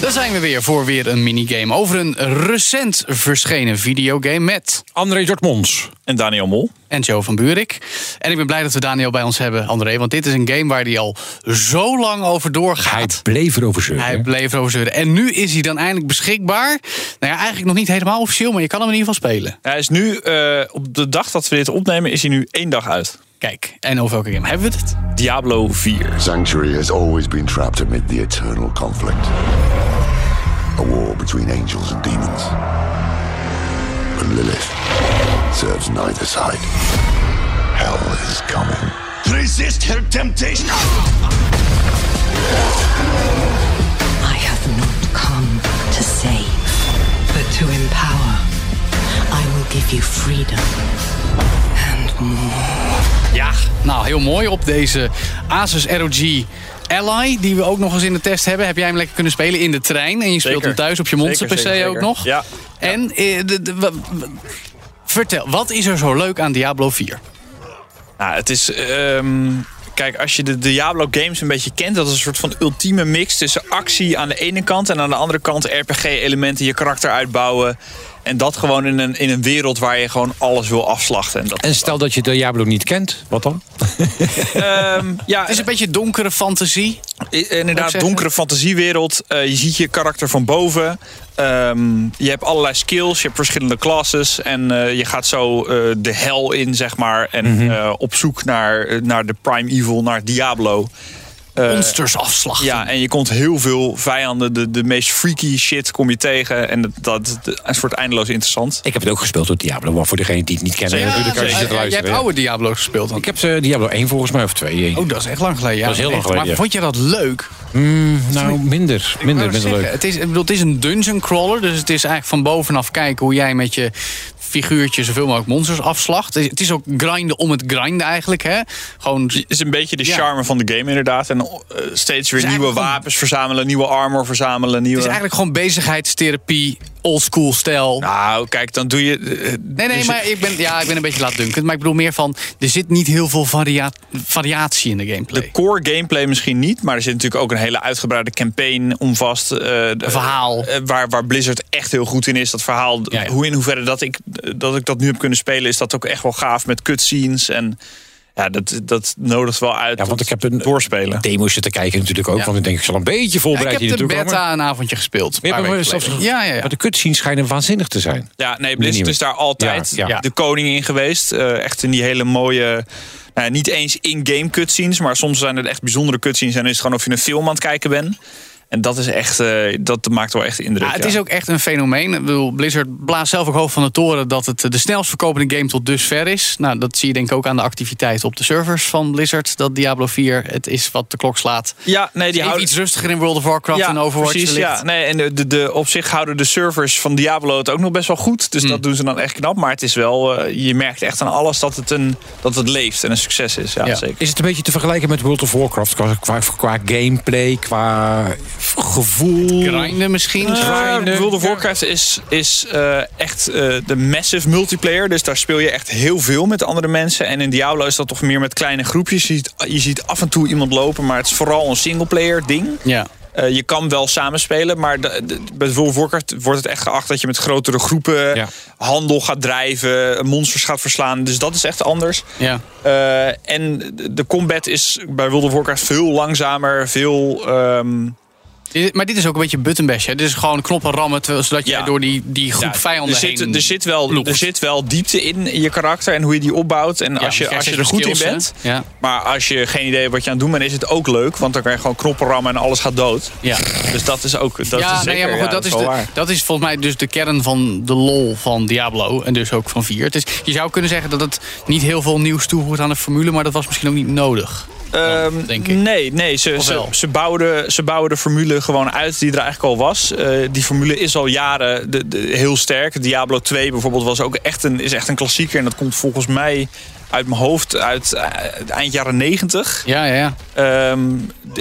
Daar zijn we weer voor weer een minigame over een recent verschenen videogame met André Dortmons. En Daniel Mol. en Joe van Buurik. En ik ben blij dat we Daniel bij ons hebben, André, want dit is een game waar hij al zo lang over Hij doorgaat. bleef erover zeuren. Hij bleef erover zeuren. En nu is hij dan eindelijk beschikbaar. Nou ja, eigenlijk nog niet helemaal officieel, maar je kan hem in ieder geval spelen. Hij is nu, eh, op de dag dat we dit opnemen, is hij nu één dag uit. Kijk, en over welke game hebben we het? Diablo 4. Sanctuary has always been trapped amid the eternal conflict. A war between angels and demons. But Lilith serves neither side. Hell is coming. Resist her temptation! I have not come to save, but to empower. I will give you freedom and more. Ja, nou heel mooi op deze Asus ROG Ally, die we ook nog eens in de test hebben. Heb jij hem lekker kunnen spelen in de trein? En je speelt Zeker. hem thuis op je Monster Zeker, PC zeker, ook nog? Ja. En eh, de, de- wa- wa- vertel, wat is er zo leuk aan Diablo 4? Nou, het is... ehm, kijk, als je de Diablo games een beetje kent... dat is een soort van ultieme mix tussen actie aan de ene kant... en aan de andere kant RPG-elementen, je karakter uitbouwen... En dat gewoon in een, in een wereld waar je gewoon alles wil afslachten. En dat, En stel dat je Diablo niet kent, wat dan? Ehm, ja, Het is een beetje donkere fantasie. Ik Inderdaad, donkere fantasiewereld. Eh, je ziet je karakter van boven. Ehm, je hebt allerlei skills, je hebt verschillende classes. En eh, je gaat zo eh, de hel in, zeg maar. En eh, op zoek naar, eh, naar de Prime Evil, naar Diablo. Eh, Monsters afslachten. ja, en je komt heel veel vijanden. De, de meest freaky shit kom je tegen. En dat, dat, dat wordt eindeloos interessant. Ik heb het ook gespeeld door Diablo, maar voor degene die het niet kennen. Je Ja, jij hebt oude Diablo's gespeeld dan. Ik heb ze Diablo 1 volgens mij, of 2. Oh, dat is echt lang geleden. Ja, Dat is heel lang geleden, Maar ja. vond je dat leuk? nou, minder. Ik Minder, minder zeggen, leuk. Het is, ik bedoel, het is een dungeon crawler. Dus het is eigenlijk van bovenaf kijken hoe jij met je figuurtje zoveel mogelijk monsters afslacht. Het is- ook grinden om het grinden eigenlijk. Hè? Gewoon Het is een beetje de Ja. charme van de game inderdaad. En eh, steeds weer nieuwe gewoon- wapens verzamelen. Nieuwe armor verzamelen. Nieuwe... Het is eigenlijk gewoon bezigheidstherapie, oldschool stijl. Nou, kijk, dan doe je... eh, nee, nee, dus- maar ik ben, ja, ik ben een beetje laatdunkend. Maar ik bedoel meer van, er zit niet heel veel varia- variatie in de gameplay. De core gameplay misschien niet, maar er zit natuurlijk ook een hele uitgebreide campaign om vast. de- verhaal. eh, waar, waar Blizzard echt heel goed in is. Dat verhaal, Ja, ja. hoe in hoeverre dat ik, dat ik dat nu heb kunnen spelen, is dat ook echt wel gaaf met cutscenes. En ja, dat, dat nodigt wel uit. Ja, want tot ik heb een doorspelen. demo's te kijken natuurlijk ook. Ja. Want ik denk, ik zal een beetje Ja, ik voorbereid heb de beta een avondje gespeeld. een Ja, paar maar, zelfs- ja, ja, ja. maar de cutscenes schijnen waanzinnig te zijn. Ja, nee, Blizzard is daar altijd Ja, ja. de koning in geweest. Eh, echt in die hele mooie. Nou, ja, niet eens in-game cutscenes, maar soms zijn het echt bijzondere cutscenes. En dan is het gewoon of je een film aan het kijken bent. En dat is echt, eh, dat maakt wel echt indruk. Ja, het ja. is ook echt een fenomeen. Ik bedoel, Blizzard blaast zelf ook hoog van de toren dat het de snelst verkopende game tot dusver is. Nou, dat zie je denk ik ook aan de activiteit op de servers van Blizzard. Dat Diablo 4 het is wat de klok slaat. Ja, nee, die houden iets rustiger in World of Warcraft en Overwatch precies, wellicht. ja. Nee, en de, de, de, op zich houden de servers van Diablo het ook nog best wel goed. Dus Hmm. dat doen ze dan echt knap. Maar het is wel, eh, je merkt echt aan alles dat het, een, dat het leeft en een succes is. Ja, Ja. zeker. Is het een beetje te vergelijken met World of Warcraft? Qua, qua, qua gameplay, qua gevoel? Grinden misschien. Grinden. World of Warcraft is, is eh, echt eh, de massive multiplayer. Dus daar speel je echt heel veel met andere mensen. En in Diablo is dat toch meer met kleine groepjes. Je ziet, je ziet af en toe iemand lopen, maar het is vooral een singleplayer ding. Ja. Eh, je kan wel samenspelen, maar de, de- bij World of Warcraft wordt het echt geacht dat je met grotere groepen Ja. handel gaat drijven, monsters gaat verslaan. Dus dat is echt anders. ja. En de- de combat is bij World of Warcraft veel langzamer, veel. ehm, Dit- Maar dit is ook een beetje button bash. Hè? Dit is gewoon knoppen rammen, zodat je Ja. door die, die groep Ja, vijanden er zit, heen er, zit wel, ploegt. er zit wel diepte in, je karakter en hoe je die opbouwt. En Ja, als je, als je er goed in bent. Maar als je geen idee hebt wat je aan het doen bent, is het ook leuk. Want dan kan je gewoon knoppen rammen en alles gaat dood. Ja. Dus dat is ook. Dat ja, is nee, zeker, ja, maar goed, dat, is wel de, waar. dat is volgens mij dus de kern van de lol van Diablo. En dus ook van 4. Het is, je zou kunnen zeggen dat het niet heel veel nieuws toevoegt aan de formule. Maar dat was misschien ook niet nodig. Ehm, denk ik. Nee, nee ze, ze, ze, bouwden, ze bouwen de formule formule gewoon uit die er eigenlijk al was. Eh, die formule is al jaren de, de, heel sterk. Diablo 2 bijvoorbeeld was ook echt een, is echt een klassieker. En dat komt volgens mij uit mijn hoofd uit eh, eind jaren 90. Ja, ja, ja. Ehm,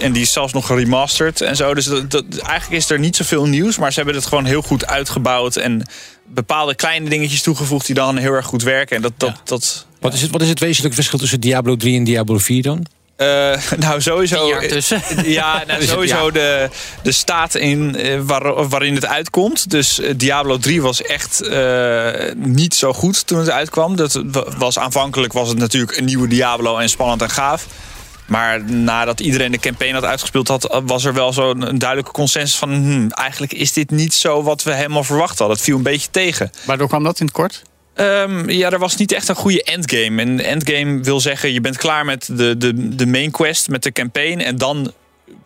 en die is zelfs nog geremasterd en zo. Dus dat, dat- eigenlijk is er niet zoveel nieuws. Maar ze hebben het gewoon heel goed uitgebouwd. En bepaalde kleine dingetjes toegevoegd die dan heel erg goed werken. En dat, dat, Ja. dat Wat is, het, wat is het wezenlijke verschil tussen Diablo 3 en Diablo 4 dan? Eh, nou, sowieso. Tussen. Ja, nou, sowieso de, de staat in, eh, waar, waarin het uitkomt. Dus eh, Diablo 3 was echt eh, niet zo goed toen het uitkwam. Dat wa- was, aanvankelijk was het natuurlijk een nieuwe Diablo en spannend en gaaf. Maar nadat iedereen de campaign had uitgespeeld had, was er wel zo'n een duidelijke consensus van... hmm, eigenlijk is dit niet zo wat we helemaal verwacht hadden. Het viel een beetje tegen. Waardoor kwam dat in het kort? Ehm, ja, er was niet echt een goede endgame. En endgame wil zeggen, je bent klaar met de, de, de main quest, met de campaign. En dan,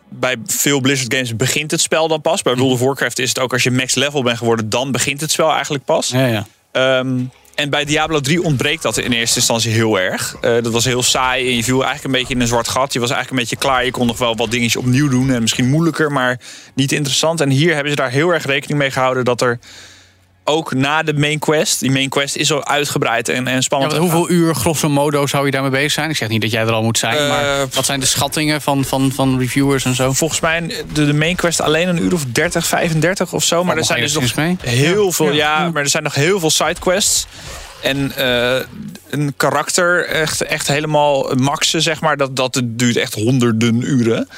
bij veel Blizzard games begint het spel dan pas. Bij World of Warcraft is het ook als je max level bent geworden, dan begint het spel eigenlijk pas. Ja, ja. Ehm, en bij Diablo 3 ontbreekt dat in eerste instantie heel erg. Eh, dat was heel saai en je viel eigenlijk een beetje in een zwart gat. Je was eigenlijk een beetje klaar. Je kon nog wel wat dingetjes opnieuw doen. En misschien moeilijker, maar niet interessant. En hier hebben ze daar heel erg rekening mee gehouden dat er ook na de main quest. Die main quest is al uitgebreid en, en Ja, spannend. want hoeveel uur grosso modo zou je daarmee bezig zijn? Ik zeg niet dat jij er al moet zijn, Eh, maar wat zijn de schattingen van, van, van reviewers en zo? Volgens mij de, de main quest alleen een uur of 30, 35 of zo. Maar er nog zijn dus nog mee. heel veel. Ja, maar er zijn nog heel veel sidequests. En eh, een karakter echt, echt helemaal maxen, zeg maar. Dat, dat duurt echt honderden uren.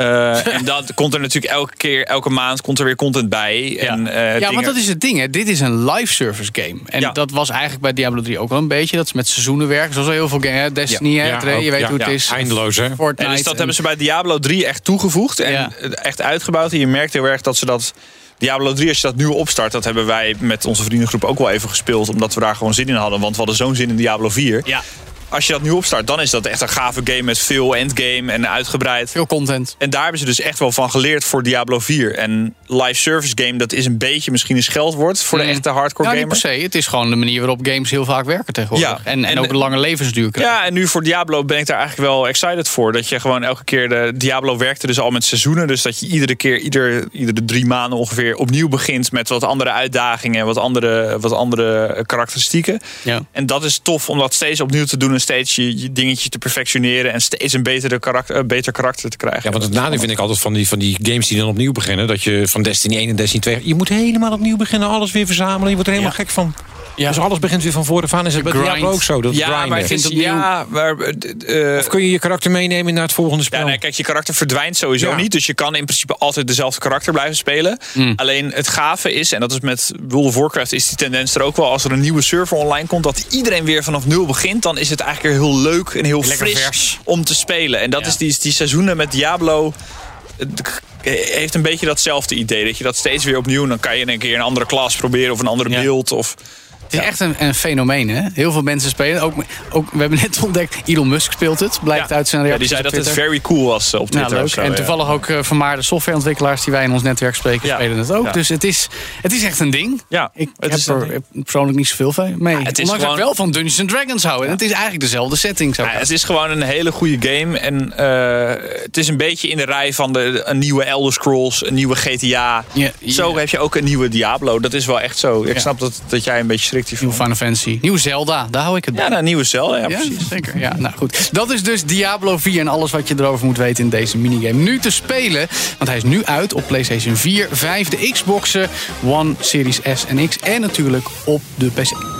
Eh, en dat komt er natuurlijk elke keer, elke maand komt er weer content bij. En, eh, ja, dingen- want dat is het ding. Hè. Dit is een live service game. En Ja. dat was eigenlijk bij Diablo 3 ook wel een beetje. Dat is met seizoenen werken. Zoals heel veel games. Destiny, hè, Ja, ook. je weet Ja, hoe het ja, is. eindeloos, hè? Fortnite. En dus dat en- hebben ze bij Diablo 3 echt toegevoegd en Ja. echt uitgebouwd. En je merkt heel erg dat ze dat. Diablo 3, als je dat nu opstart, dat hebben wij met onze vriendengroep ook wel even gespeeld. Omdat we daar gewoon zin in hadden. Want we hadden zo'n zin in Diablo 4. Ja, Als je dat nu opstart, dan is dat echt een gave game met veel endgame en uitgebreid. veel content. En daar hebben ze dus echt wel van geleerd voor Diablo 4. En live service game, dat is een beetje misschien een scheldwoord voor de Mm. echte hardcore Nou, niet per gamer. se. Het is gewoon de manier waarop games heel vaak werken tegenwoordig. Ja. En, en, En- ook een lange levensduur krijgen. Ja, en nu voor Diablo ben ik daar eigenlijk wel excited voor. Dat je gewoon elke keer de Diablo werkte dus al met seizoenen. Dus dat je iedere keer, ieder, iedere drie maanden ongeveer opnieuw begint met wat andere uitdagingen en wat andere, wat andere karakteristieken. Ja. En dat is tof om dat steeds opnieuw te doen en steeds je, je dingetje te perfectioneren en steeds een betere karakter, eh, beter karakter te krijgen. Ja, want het nadeel vind ik altijd van die, van die games die dan opnieuw beginnen. Dat je van Destiny 1 en Destiny 2... Je moet helemaal opnieuw beginnen, alles weer verzamelen. Je wordt er helemaal Ja. gek van. Ja. Dus alles begint weer van voren aan. Is het bij. Diablo ook zo? Dat ja, grinden. maar, ik vind, Vindt opnieuw. ja, maar eh, Of kun je je karakter meenemen naar het volgende spel? Ja, nee, kijk, je karakter verdwijnt sowieso Ja. niet. Dus je kan in principe altijd dezelfde karakter blijven spelen. Hmm. Alleen het gave is, en dat is met World of Warcraft is die tendens er ook wel... als er een nieuwe server online komt, dat iedereen weer vanaf nul begint... dan is het eigenlijk weer heel leuk en heel Lekker fris vers. om te spelen. En dat Ja. is die, die seizoenen met Diablo... het heeft een beetje datzelfde idee. Dat je dat steeds weer opnieuw... dan kan je een keer een andere klas proberen of een andere Ja. beeld. Of, Het is echt een, een fenomeen, hè? Heel veel mensen spelen. Ook, ook, we hebben net ontdekt, Elon Musk speelt het. Blijkt Ja. uit zijn ja, reacties die zei dat het very cool was eh, op Nou, Twitter. leuk. of zo, en ja. toevallig ook eh, vermaarde softwareontwikkelaars die wij in ons netwerk spreken, Ja. spelen het ook. Ja. Dus het is, het is echt een ding. Ja, Ik heb er ding. persoonlijk niet zoveel van mee. het is dat ik gewoon- wel van Dungeons Dragons hou. En het is eigenlijk dezelfde setting. Ja, het is gewoon een hele goede game. En eh, het is een beetje in de rij van de, een nieuwe Elder Scrolls, een nieuwe GTA. Ja, ja. Zo heb je ook een nieuwe Diablo. Dat is wel echt zo. Ik Ja. snap dat, dat jij een beetje schrikt Nieuwe Final Fantasy. Nieuwe Zelda, daar hou ik het bij. Ja, nou, nieuwe cel. Ja, Ja, precies. zeker. Ja, nou goed. Dat is dus Diablo 4 en alles wat je erover moet weten in deze minigame. Nu te spelen, want hij is nu uit op PlayStation 4, 5, de Xboxen, One, Series S en X en natuurlijk op de PC.